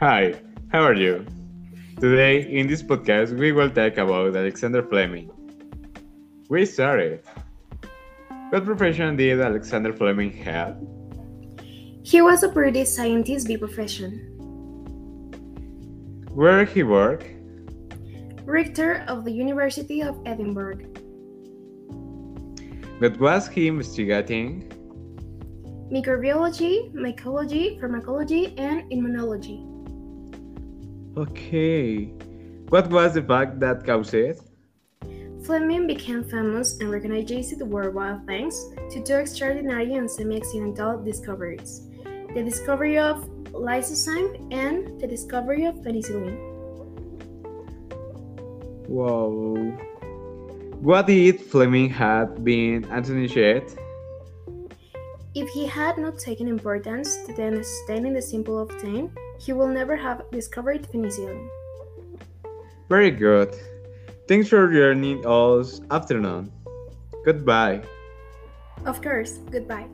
Hi, how are you? Today, in this podcast, we will talk about Alexander Fleming. We started. What profession did Alexander Fleming have? He was a British scientist by profession. Where he worked? Rector of the University of Edinburgh. What was he investigating? Microbiology, mycology, pharmacology, and immunology. Okay. What was the fact that caused it? Fleming became famous and recognized the worldwide thanks to two extraordinary and semi-accidental discoveries. The discovery of lysozyme and the discovery of penicillin. Wow. What if Fleming had been astonished? If he had not taken importance to the understanding the simple of time, he will never have discovered penicillin. Very good. Thanks for joining us afternoon. Goodbye. Of course, goodbye.